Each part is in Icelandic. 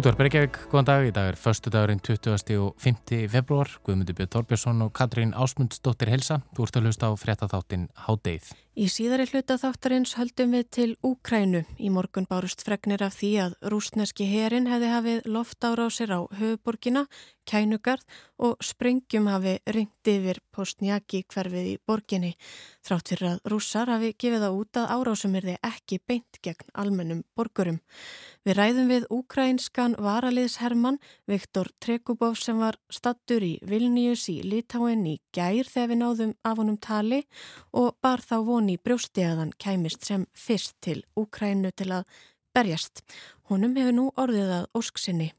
Útvar Bergjavík, góðan dag. Í dag er förstu dagurinn 20. og 5. februar. Guðmundur Björn Torbjörnsson og Katrín Ásmundsdóttir Helsa. Þú ert að hlusta á fréttaþáttin Hádeið. Í síðari hluta þáttarins höldum við til Úkrænu. Í morgun bárust fregnir af því að rúsneski herin hefði hafið loft ára á sér á höfuborgina, kænugarð og sprengjum hafi ringt yfir postnjaki hverfið í borginni. Þrátt fyrir að rússar hafi gefið á út að árásum er þið ekki beint gegn almennum borgurum. Við ræðum við úkrænskan varaliðsherman Viktor Trekubov sem var stattur í Vilnius í Litáin í gær þegar við náðum af honum tali og bar þá voni brjósti að hann kæmist sem fyrst til Úkrænu til að berjast. Honum hefur nú orðið að ósksinni.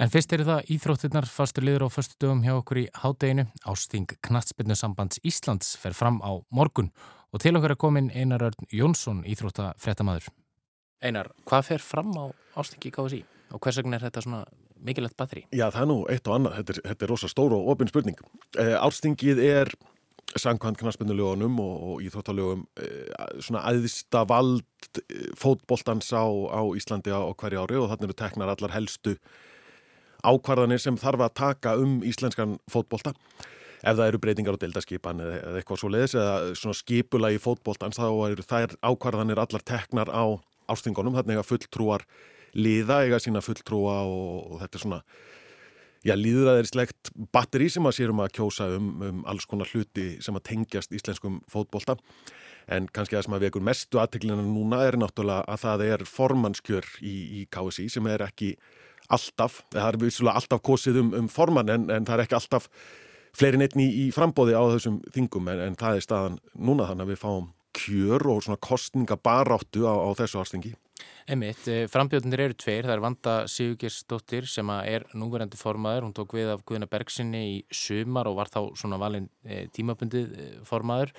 En fyrst eru það íþróttirnar fastur liður á förstu dögum hjá okkur í hádeginu. Ásting Knatsbyrnusambands Íslands fer fram á morgun og til okkur er komin Einar Örn Jónsson, íþróttafréttamaður. Einar, hvað fer fram á Ástingi KSI og hvers vegna er þetta svona mikilvægt batteri? Já, það er nú eitt og annað. Þetta er, þetta er rosa stór og ofinn spurning. Eh, Ástingið er sangkvæmt knatsbyrnulögunum og, og íþróttalögum eh, svona aðvista vald eh, fótboltans á, á Íslandi á hverju ári og þannig eru teknar allar helstu ákvarðanir sem þarf að taka um íslenskan fótbolta ef það eru breytingar á deildaskipan eða eitthvað svo leiðis eða svona skipula í fótboltans þá eru þær ákvarðanir allar teknar á ástingunum þannig að fulltrúar liða eiga sína fulltrúa og, og þetta er svona já, líðræðislegt batteri sem að sérum að kjósa um, um alls konar hluti sem að tengjast íslenskum fótbolta en kannski það sem að við ekkur mestu aðteglina núna er náttúrulega að það er formannskjör í, í KSI sem er ekki alltaf, það er vissulega alltaf kosið um, um forman en, en það er ekki alltaf fleirin einni í, í frambóði á þessum þingum en, en það er staðan núna þannig að við fáum kjör og svona kostningabaráttu á, á þessu árstingi. Emmitt, eh, frambjóðunir eru tveir, það er Vanda Sigurgersdóttir sem er núverandi formaður, hún tók við af Guðina Bergsinni í sumar og var þá svona valin e, tímabundið e, formaður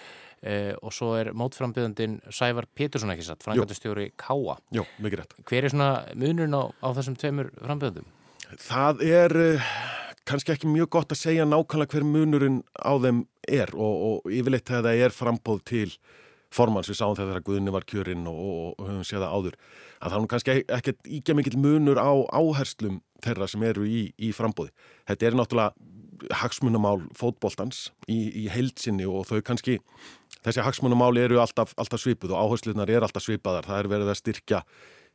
og svo er mótframbjóðundin Sævar Pétursson ekki satt, frangandastjóri Káa. Jó, mikið rétt. Hver er svona munurinn á, á þessum tveimur frambjóðundum? Það er kannski ekki mjög gott að segja nákvæmlega hver munurinn á þeim er og, og yfirleitt þegar það er frambóð til formans við sáum þegar Guðni var kjörinn og, og, og höfum séð það áður að það er kannski ekkert íkja mikill munur á áherslum þeirra sem eru í, í frambóði. Þetta er náttúrulega hagsmunamál fótbóltans í, í heilsinni og þau kannski þessi hagsmunamál eru alltaf, alltaf svipuð og áherslunar er alltaf svipaðar. Það er verið að styrkja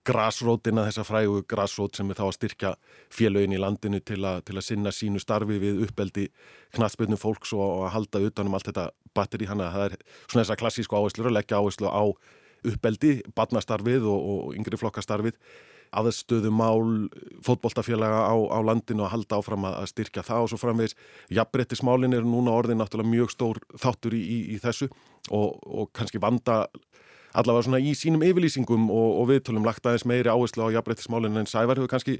grásrótina, þessa frægu grásrót sem er þá að styrkja félögin í landinu til, a, til að sinna sínu starfi við uppeldi knatsbyrnum fólks og að halda utanum allt þetta batteri, hann að það er svona þessa klassísku áherslur að leggja áherslu á uppeldi, badnastarfið og, og yngri flokkastarfið aðstöðu mál fótboltafélaga á, á landinu að halda áfram að styrkja það og svo framvegs jafnbrettismálin eru núna orðin náttúrulega mjög stór þáttur í, í, í þessu og, og kannski vanda allavega svona í sínum yfirlýsingum og, og viðtölum lagt aðeins meiri áherslu á jafnbrettismálin en Sævar hefur kannski,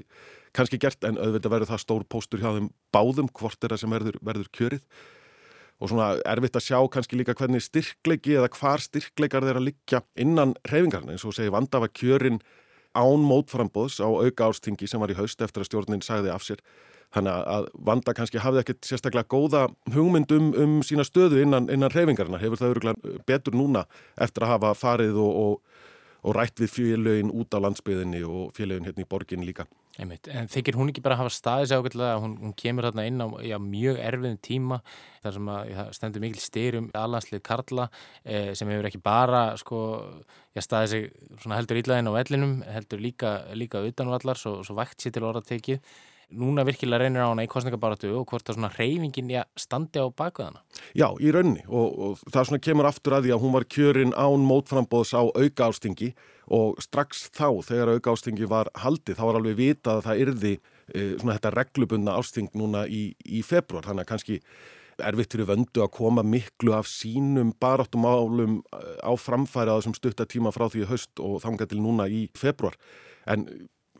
kannski gert en auðvitað verður það stór póstur hjá þeim báðum hvort er það sem verður, verður kjörið. Og svona erfitt að sjá kannski líka hvernig styrklegi eða hvar styrklegar þeir að liggja innan reyfingarna eins og segi vandafa kjörin án mótframbóðs á auka ástingi sem var í haust eftir að stjórnin sagði af sér þannig að vanda kannski hafði ekkert sérstaklega góða hugmynd um, um sína stöðu innan, innan reyfingarna hefur það öruglega betur núna eftir að hafa farið og, og, og rætt við félögin út á landsbyðinni og félögin hérna í borgin líka? Einmitt. En þykir hún ekki bara hafa staðis ákveðlega að hún, hún kemur þarna inn á já, mjög erfiðin tíma þar sem að já, stendur mikil styrum alhanslið Karla eh, sem hefur ekki bara sko, já, staðið sig heldur íllaðin á vellinum, heldur líka, líka utanvallar, svo, svo vægt sér til orðatekið núna virkilega reynir á hana í kostningabaratu og hvort það svona reyfingin já, standi á bakveðana. Já, í raunni og, og það svona kemur aftur að því að hún var kjörin án mótframbóðs á auka ástingi og strax þá þegar auka ástingi var haldið þá var alveg vitað að það yrði e, svona þetta reglubundna ásting núna í, í februar þannig að kannski erfitt fyrir vöndu að koma miklu af sínum baráttumálum e, á framfæri að þessum stuttatíma frá því haust og þanga til núna í februar en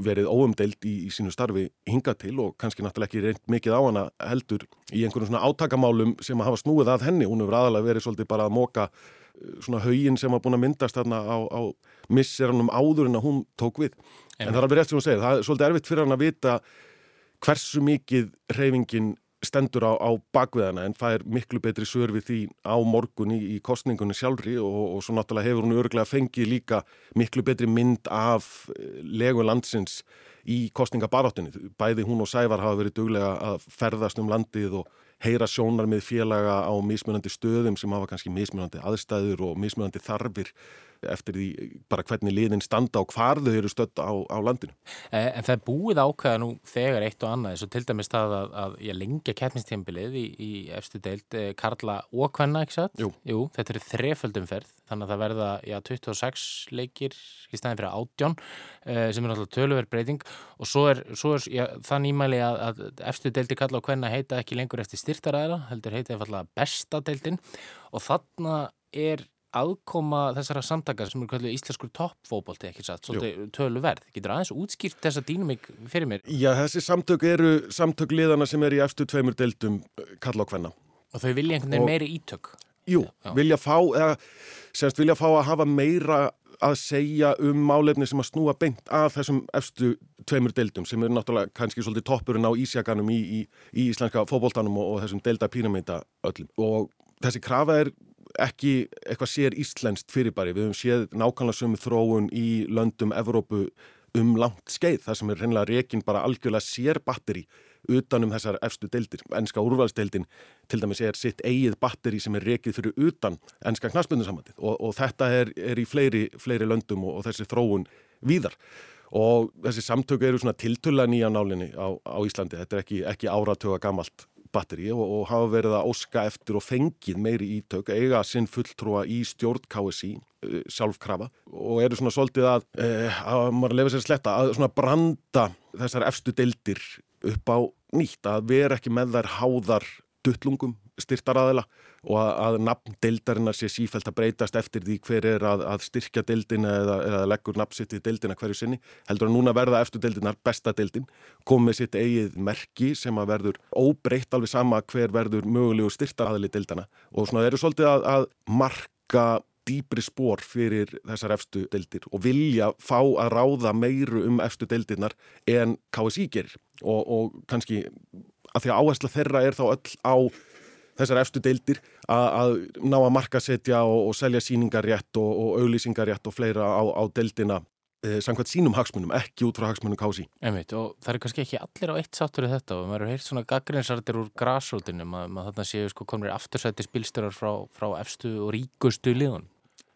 verið óumdeild í, í sínu starfi hinga til og kannski náttúrulega ekki reynd mikið á hana heldur í einhvern svona átakamálum sem að hafa snúið að henni. Hún hefur aðalega verið svolítið bara að móka eh, svona haugin sem hafa búin að myndast þarna á, á misseranum áður en að hún tók við. En, en það er alveg rétt sem hún segir, það er svolítið erfitt fyrir hann að vita hversu mikið reyfingin stendur á, á bakveðana en er miklu betri svör við því á morgun í, í kostningunni sjálfri og, og svo náttúrulega hefur hún örglega fengið líka miklu betri mynd af eh, legu landsins í kostningabaráttinu. Bæði hún og Sævar hafa verið duglega að ferðast um landið og heyra sjónar með félaga á mismunandi stöðum sem hafa kannski mismunandi aðstæður og mismunandi þarfir eftir því bara hvernig liðin standa og hvar þau eru stödd á, á landinu. Eh, en það er búið ákveða nú þegar eitt og annað, svo til dæmis það að, að ég lengja keppnistímbilið í, í efstu deild eh, Karla og Kvenna, ekki satt? Jú. Jú, þetta eru þreföldumferð, þannig að það verða já, 26 leikir í staðin fyrir átjón eh, sem er náttúrulega tölverð breyting og svo er, svo er já, það nýmæli að, að efstu deildi Karla og Kvenna heita ekki lengur eftir styrtaræðara, heldur heita eftir besta deildin og þarna er aðkoma þessara samtakar sem eru kallið íslenskur toppfóbolti ekki satt, svolítið tölu verð. Getur aðeins útskýrt þessa dýnumík fyrir mér? Já, þessi samtök eru samtök liðana sem er í eftir tveimur deildum eh, kalla á hvenna. Og þau vilja einhvern veginn meiri ítök? Jú, Já. vilja fá, eða, semst vilja fá að hafa meira að segja um málefni sem að snúa beint að þessum efstu tveimur deildum sem eru náttúrulega kannski svolítið toppurinn á ísjaganum í, í, í íslenska fóboltanum og, og þessum deilda píramíta öllum. Og þessi krafa er ekki eitthvað sér íslenskt fyrirbæri. Við höfum séð nákvæmlega sömu þróun í löndum Evrópu um langt skeið. Það sem er reynilega reygin bara algjörlega sér batteri utanum þessar efstu deildir. Ennska úrvalsdeildin til dæmis er sitt eigið batteri sem er reygið fyrir utan ennska knastbundinsamandið og, og þetta er, er í fleiri, fleiri löndum og, og þessi þróun víðar. Og þessi samtöku eru svona tiltulla nýja nálinni á, á Íslandi. Þetta er ekki, ekki áratöga gamalt batteri og, og hafa verið að óska eftir og fengið meiri ítök, eiga sinn fulltrúa í stjórn KSI uh, sjálfkrafa og eru svona svolítið að, uh, að maður lefa sér sletta, að svona branda þessar efstu deildir upp á nýtt, að vera ekki með þær háðar duttlungum styrtaraðila og að, að nafn deildarinnar sé sífælt að breytast eftir því hver er að, að styrkja deildina eða, eða leggur nafnsitt í deildina hverju sinni. Heldur að núna verða eftir deildinar besta deildin komið sitt eigið merki sem að verður óbreytt alveg sama hver verður mögulegu styrtaraðili deildana og svona eru svolítið að, að marka dýbri spór fyrir þessar efstu deildir og vilja fá að ráða meiru um efstu deildirnar en KSI gerir. Og, og kannski að því að áhersla þeirra er þá öll á þessar efstu deildir að, að ná að markasetja og, og selja síningarétt og, og auglýsingarétt og fleira á, á deildina eh, samkvæmt sínum hagsmunum, ekki út frá hagsmunum kási. Einmitt, og það er kannski ekki allir á eitt sáttur í þetta og maður eru heilt svona gaggrinsartir úr grásrótinu, maður, maður þarna séu sko komir aftursætti spilstörar frá, frá efstu og ríkustu liðun.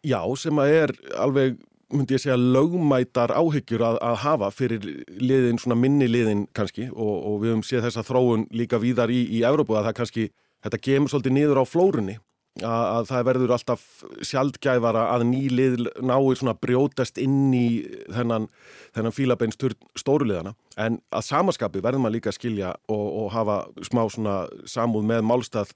Já, sem að er alveg myndi ég segja lögmætar áhyggjur að, að hafa fyrir liðin, svona minni liðin kannski og, og við höfum séð þessa þróun líka víðar í, í Európu að það kannski þetta gemur svolítið niður á flórunni að, að það verður alltaf sjaldgæfara að nýlið náir svona brjótast inn í þennan, þennan fílabeinstur stóruliðana en að samaskapi verður maður líka að skilja og, og hafa smá svona samúð með málstað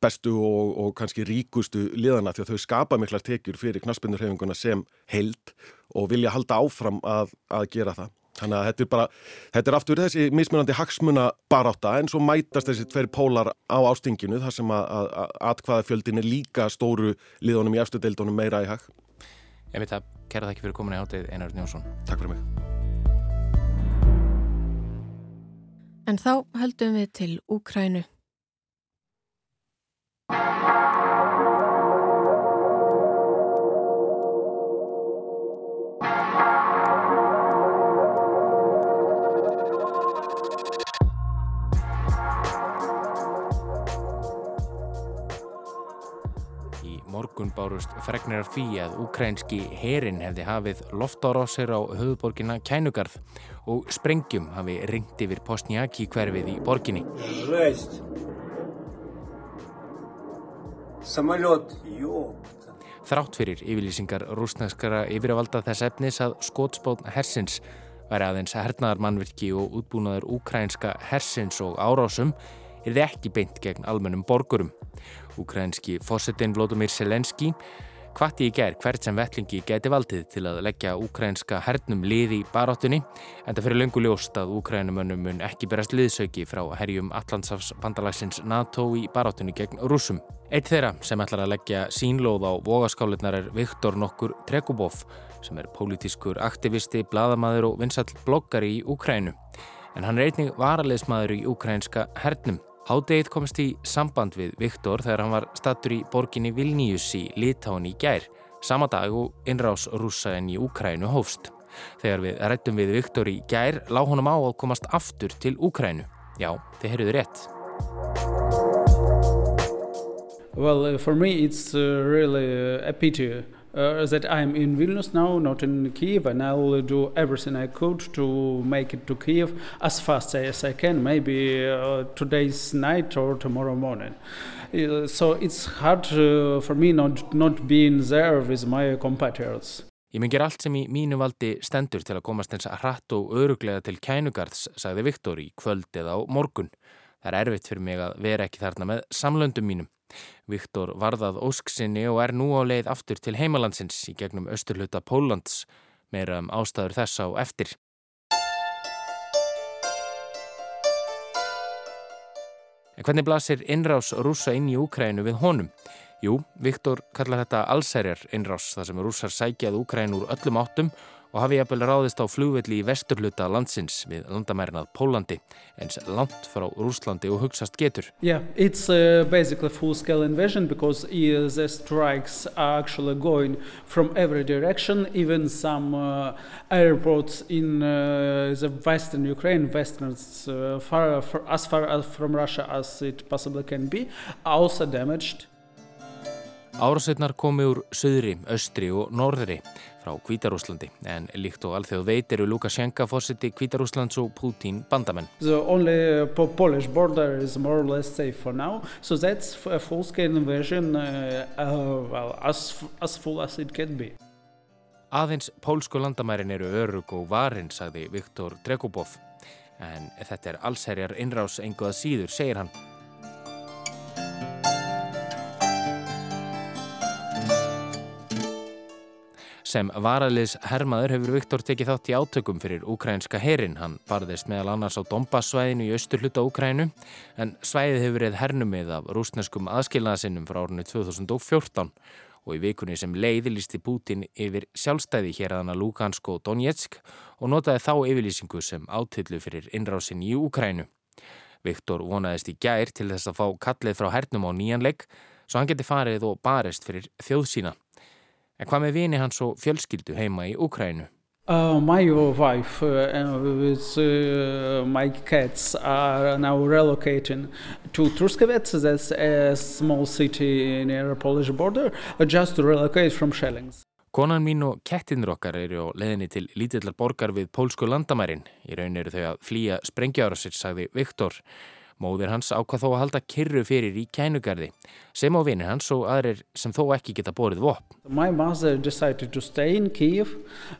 bestu og, og kannski ríkustu liðana því að þau skapa miklar tekjur fyrir knaspinnurhefinguna sem held og vilja halda áfram að, að gera það. Þannig að þetta er bara, þetta er aftur þessi mismunandi hagsmuna baráta en svo mætast þessi tveir pólar á ástinginu þar sem að, að atkvaðafjöldin er líka stóru liðunum í eftir deildunum meira í hag. Ég veit að kæra það ekki fyrir komin í átið Einar Njónsson. Takk fyrir mig. En þá höldum við til Úkrænu. Morgun bárust fregnir af því að ukrænski herin hefði hafið loftárásir á höfuborgina Kænugarð og sprengjum hafi ringt yfir Postnjaki hverfið í borginni. Rest. Samaljót, jópt. Þrátt fyrir yfirlýsingar rúsneskara yfirvalda þess efnis að skótspótn hersins væri aðeins hernaðarmannvirki og útbúnaður ukrænska hersins og árásum er þið ekki beint gegn almennum borgurum. Ukrænski fósettin Vlódomir Selenski hvati í gerð hvert sem vellingi geti valdið til að leggja ukrænska hernum lið í baráttunni en það fyrir löngu ljóst að ukrænumönnum mun ekki berast liðsauki frá herjum Allandsafs bandalagsins NATO í baráttunni gegn rúsum. Eitt þeirra sem ætlar að leggja sínlóð á vogaskálinnar er Viktor Nokkur Trekubov sem er pólitískur aktivisti, bladamæður og vinsall bloggari í Ukrænu en hann er einnig varaleismæður í ukrænska hernum Hádegið komst í samband við Viktor þegar hann var stattur í borginni Vilnius í Litáin í gær, sama dag og innrás rúsa en í Úkrænu hófst. Þegar við rættum við Viktor í gær, lág honum á að komast aftur til Úkrænu. Já, þið heyrðuðu rétt. Well, uh, for me it's uh, really uh, a pity uh, that I'm in Vilnius now, not in Kiev, and I will do everything I could to make it to Kiev as fast as I can, maybe uh, today's night or tomorrow morning. Uh, so it's hard for me not, not being there with my compatriots. Ég mun gera allt sem í mínu valdi stendur til að komast eins að hratt og öruglega til kænugarðs, sagði Viktor í kvöld eða á morgun. Það er erfitt fyrir mig að vera ekki þarna með samlöndum mínum. Viktor varðað ósksinni og er nú á leið aftur til heimalandsins í gegnum austurluta Póllands, meira um ástæður þess á eftir. En hvernig blasir innrás rúsa inn í Úkrænu við honum? Jú, Viktor kallar þetta allsærjar innrás þar sem rúsar sækjað Úkrænu úr öllum áttum og hafi jafnvel ráðist á flugvelli í vesturluta landsins við landamærinað Pólandi eins langt frá Rúslandi og hugsast getur. Yeah, it's uh, basically full-scale invasion because the strikes are actually going from every direction, even some uh, airports in uh, the western Ukraine, western far, as far as from Russia as it possibly can be, are also damaged. Árasetnar komi úr söðri, östri og norðri frá Kvítarúslandi en líkt og alþjóð veit eru Lukashenka fórsiti Kvítarúslands og Putin bandamenn. The only uh, Polish border is more or less safe for now so that's a full-scale invasion uh, uh, well, as, as full as it can be. Aðeins pólsku landamærin eru örug og varin, sagði Viktor Drekubov en þetta er allsherjar innrás enguða síður, segir hann. Sem varaliðs hermaður hefur Viktor tekið þátt í átökum fyrir ukrainska herin. Hann barðist meðal annars á Dombassvæðinu í austur hluta Ukrænu en svæðið hefur verið hernumið af rúsneskum aðskilnaðasinnum frá árunni 2014 og í vikunni sem leiði lísti Putin yfir sjálfstæði hér aðana Lugansk og Donetsk og notaði þá yfirlýsingu sem átillu fyrir innrásin í Ukrænu. Viktor vonaðist í gær til þess að fá kallið frá hernum á nýjanleik svo hann geti farið og barist fyrir þjóð sína. En hvað með vini hans og fjölskyldu heima í Ukrænu? Uh, my wife uh, with uh, my cats are now relocating to Truskavets, that's a small city near Polish border, uh, just to relocate from Shellings. Konan mín og kettinur okkar eru á leðinni til lítillar borgar við pólsku landamærin. Í raun eru þau að flýja sprengjára sitt, sagði Viktor. Móðir hans ákvað þó að halda kyrru fyrir í kænugarði sem á vinir hans og aðrir sem þó ekki geta borið vopn. My mother decided to stay in Kiev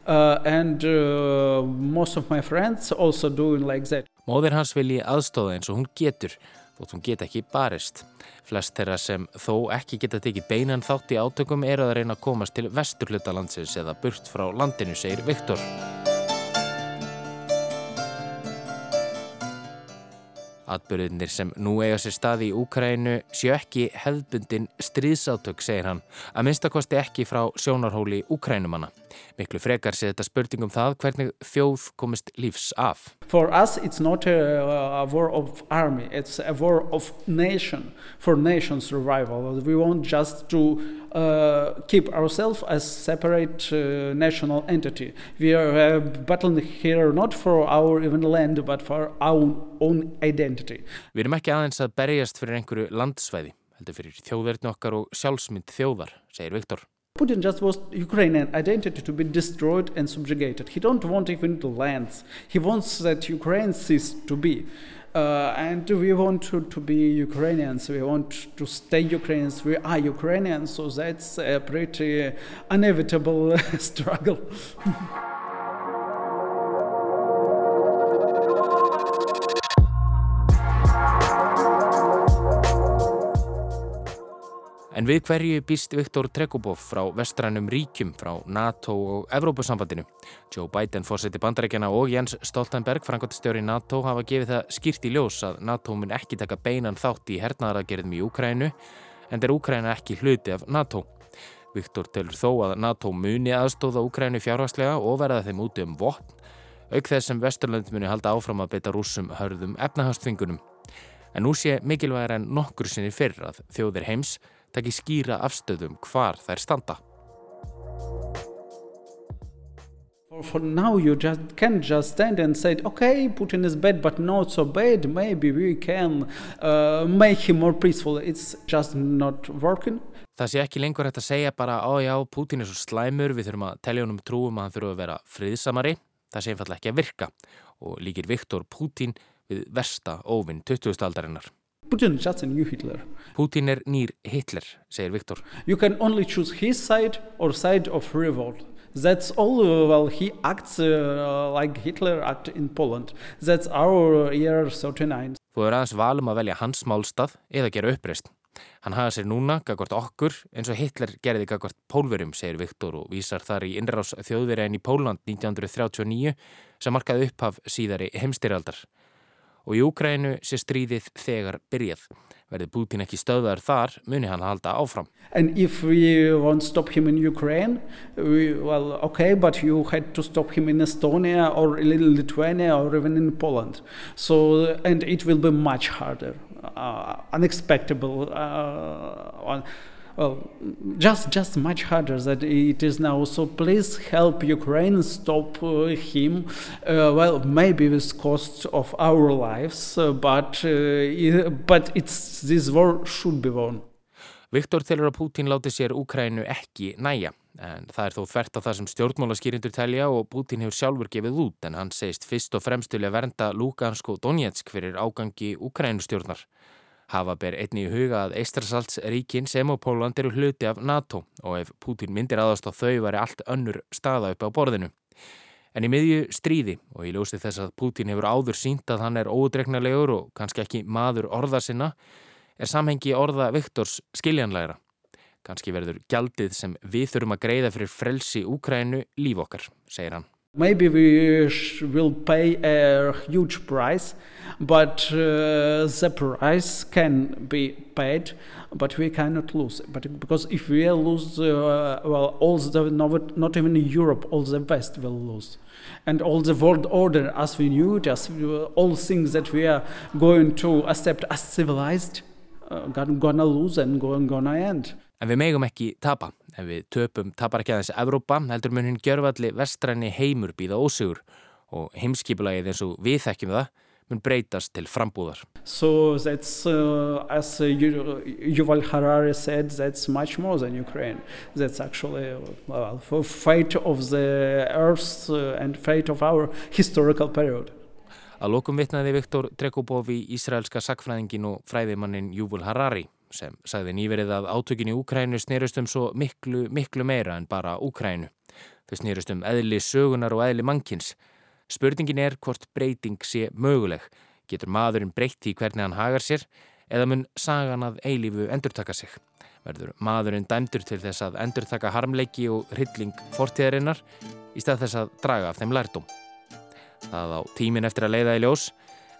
uh, and uh, most of my friends also doing like that. Móðir hans vilji aðstóða eins og hún getur þótt hún geta ekki barist. Flest þeirra sem þó ekki geta tekið beinan þátt í átökum eru að reyna að komast til vesturhlutalandsins eða burt frá landinu, segir Viktor. Atbyrðinir sem nú eiga sér stað í Úkrænu séu ekki hefðbundin stríðsátök, segir hann, að minnstakosti ekki frá sjónarhóli Úkrænumanna. Miklu frekar sé þetta spurningum það hvernig þjóð komist lífs af. For us it's not a, a war of army, it's a war of nation, for nation survival. We want just to uh, keep ourselves as separate uh, national entity. We are uh, battling here not for our even land but for our own identity. Við erum ekki aðeins að berjast fyrir einhverju landsvæði, heldur fyrir þjóðverðin okkar og sjálfsmynd þjóðar, segir Viktor. Putin just wants Ukrainian identity to be destroyed and subjugated. He don't want even lands. He wants that Ukraine cease to be. Uh, and we want to, to be Ukrainians. We want to stay Ukrainians. We are Ukrainians, so that's a pretty inevitable struggle. En við hverju býst Viktor Trekubov frá vestrænum ríkjum, frá NATO og Evrópusambandinu? Joe Biden fórseti bandarækjana og Jens Stoltenberg, frangotistjóri NATO, hafa gefið það skýrt í ljós að NATO mun ekki taka beinan þátt í hernaðaragerðum í Úkrænu, en er Úkræna ekki hluti af NATO. Viktor telur þó að NATO muni aðstóða Úkrænu fjárhagslega og verða þeim úti um vopn, auk þess sem Vesturlönd muni halda áfram að beita rúsum hörðum efnahastfingunum. En nú sé mikilvægir en nokkur sinni fyrr að þjóðir heims takki skýra afstöðum hvar þær standa. For now, you just can't just stand and say, okay, Putin is bad, but not so bad. Maybe we can uh, make him more peaceful. It's just not working. Það sé ekki lengur hægt að segja bara, ó já, Putin er svo slæmur, við þurfum að telja honum trúum að hann þurfum að vera friðsamari. Það sé einfallega ekki að virka og líkir Viktor Putin við versta óvinn 20. aldarinnar. Putin is just a new Hitler. Putin er nýr Hitler, segir Viktor. You can only choose his side or side of revolt. That's all, uh, well, he acts uh, like Hitler acted in Poland. That's our year 39. Þú er aðeins valum að velja hans málstað eða gera uppreist. Hann hafa sér núna, gagvart okkur, eins og Hitler gerði gagvart pólverum, segir Viktor og vísar þar í innrás þjóðverðin í Póland 1939 sem markaði upphaf síðari heimstyrjaldar. Og í Úkrænu sé stríðið þegar byrjað. Verði Putin ekki stöðar þar, muni hann halda áfram. Ukraine, we, well, okay, Estonia or Lithuania or even in Poland. So, and it will be much harder, uh, unexpected, uh, well, just just much harder that it is now. So please help Ukraine stop uh, him. Uh, well, maybe with cost of our lives, uh, but but it's this war should be won. Viktor telur að Pútín láti sér Úkrænu ekki næja, en það er þó þvert á það sem stjórnmálaskýrindur telja og Pútín hefur sjálfur gefið út, en hann segist fyrst og fremst til að vernda Lugansk og Donetsk fyrir ágangi Úkrænustjórnar. Hafa ber einni í huga að Eistrasaltsríkin sem og Póland eru hluti af NATO og ef Pútín myndir aðast á þau væri allt önnur staða upp á borðinu. En í miðju stríði og í ljósi þess að Pútín hefur áður sínt að hann er ódregnarlegur og kannski ekki maður orða sinna, er samhengi orða Viktors skiljanlegra. Kannski verður gjaldið sem við þurfum að greiða fyrir frelsi Úkrænu líf okkar, segir hann. Maybe we will pay a huge price, but uh, the price can be paid, but we cannot lose. But because if we lose, uh, well, all the not even Europe, all the West will lose, and all the world order as we knew it, as all things that we are going to accept as civilized, uh, gonna lose and gonna end. En við megum ekki tapa. Ef við töpum tapar ekki aðeins Evrópa, heldur mun hinn gjörvalli vestræni heimur býða ósigur og heimskipulagið eins og við þekkjum það mun breytast til frambúðar. So that's, uh, as uh, Yuval Harari said, that's much more than Ukraine. That's actually well, for fate of the earth uh, and fate of our historical period. Að lokum vitnaði Viktor Drekubov í Ísraelska sakfræðingin og fræðimannin Yuval Harari sem sagði nýverið að átökin í Úkrænu snýrust um svo miklu, miklu meira en bara Úkrænu. Þau snýrust um eðli sögunar og eðli mannkins. Spurningin er hvort breyting sé möguleg. Getur maðurinn breytti í hvernig hann hagar sér eða mun sagan að eilífu endurtaka sig. Verður maðurinn dæmdur til þess að endurtaka harmleiki og hrylling fortíðarinnar í stað þess að draga af þeim lærdom. Það á tímin eftir að leiða í ljós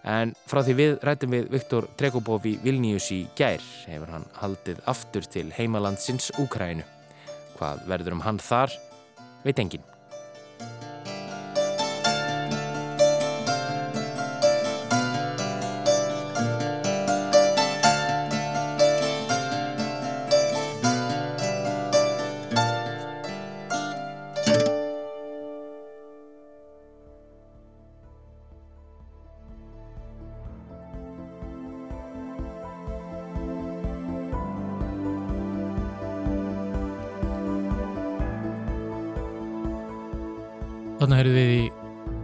En frá því við rættum við Viktor Trekubov í Vilnius í gær hefur hann haldið aftur til heimalandsins Úkrænu. Hvað verður um hann þar, veit enginn. Heyrðu við í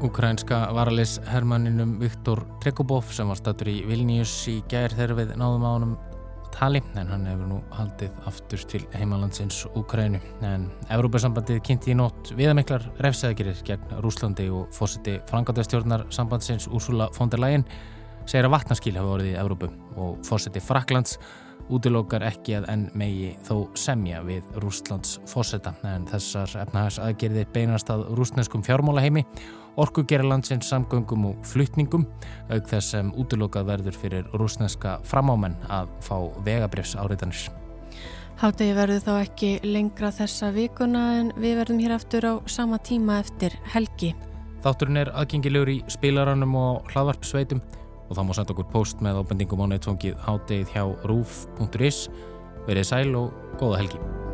ukrainska varalis hermanninum Viktor Trekubov sem var statur í Vilnius í gær þegar við náðum á honum tali en hann hefur nú haldið aftur til heimalandsins Ukraínu en Evrópasambandið kynnti í nótt viðamiklar refsæðgirir gegn Rúslandi og fósiti frangatastjórnar sambandsins Úrsula von der Leyen segir að vatnaskil hafa orðið í Evrópu og fósiti Fraklands útilókar ekki að enn megi þó semja við Rúslands fósetta en þessar efnahagsaðgerðir beinast að rúsneskum fjármálaheimi, orkugerlandsins samgöngum og flytningum auk þess sem útilókað verður fyrir rúsneska framámen að fá vegabrefs áriðanir. Hátegi verður þá ekki lengra þessa vikuna en við verðum hér aftur á sama tíma eftir helgi. Þátturinn er aðgengilegur í spilaranum og hlaðvarpsveitum og þá má senda okkur post með ábendingum á nettfóngið hádegið hjá rúf.is. Verið sæl og góða helgi.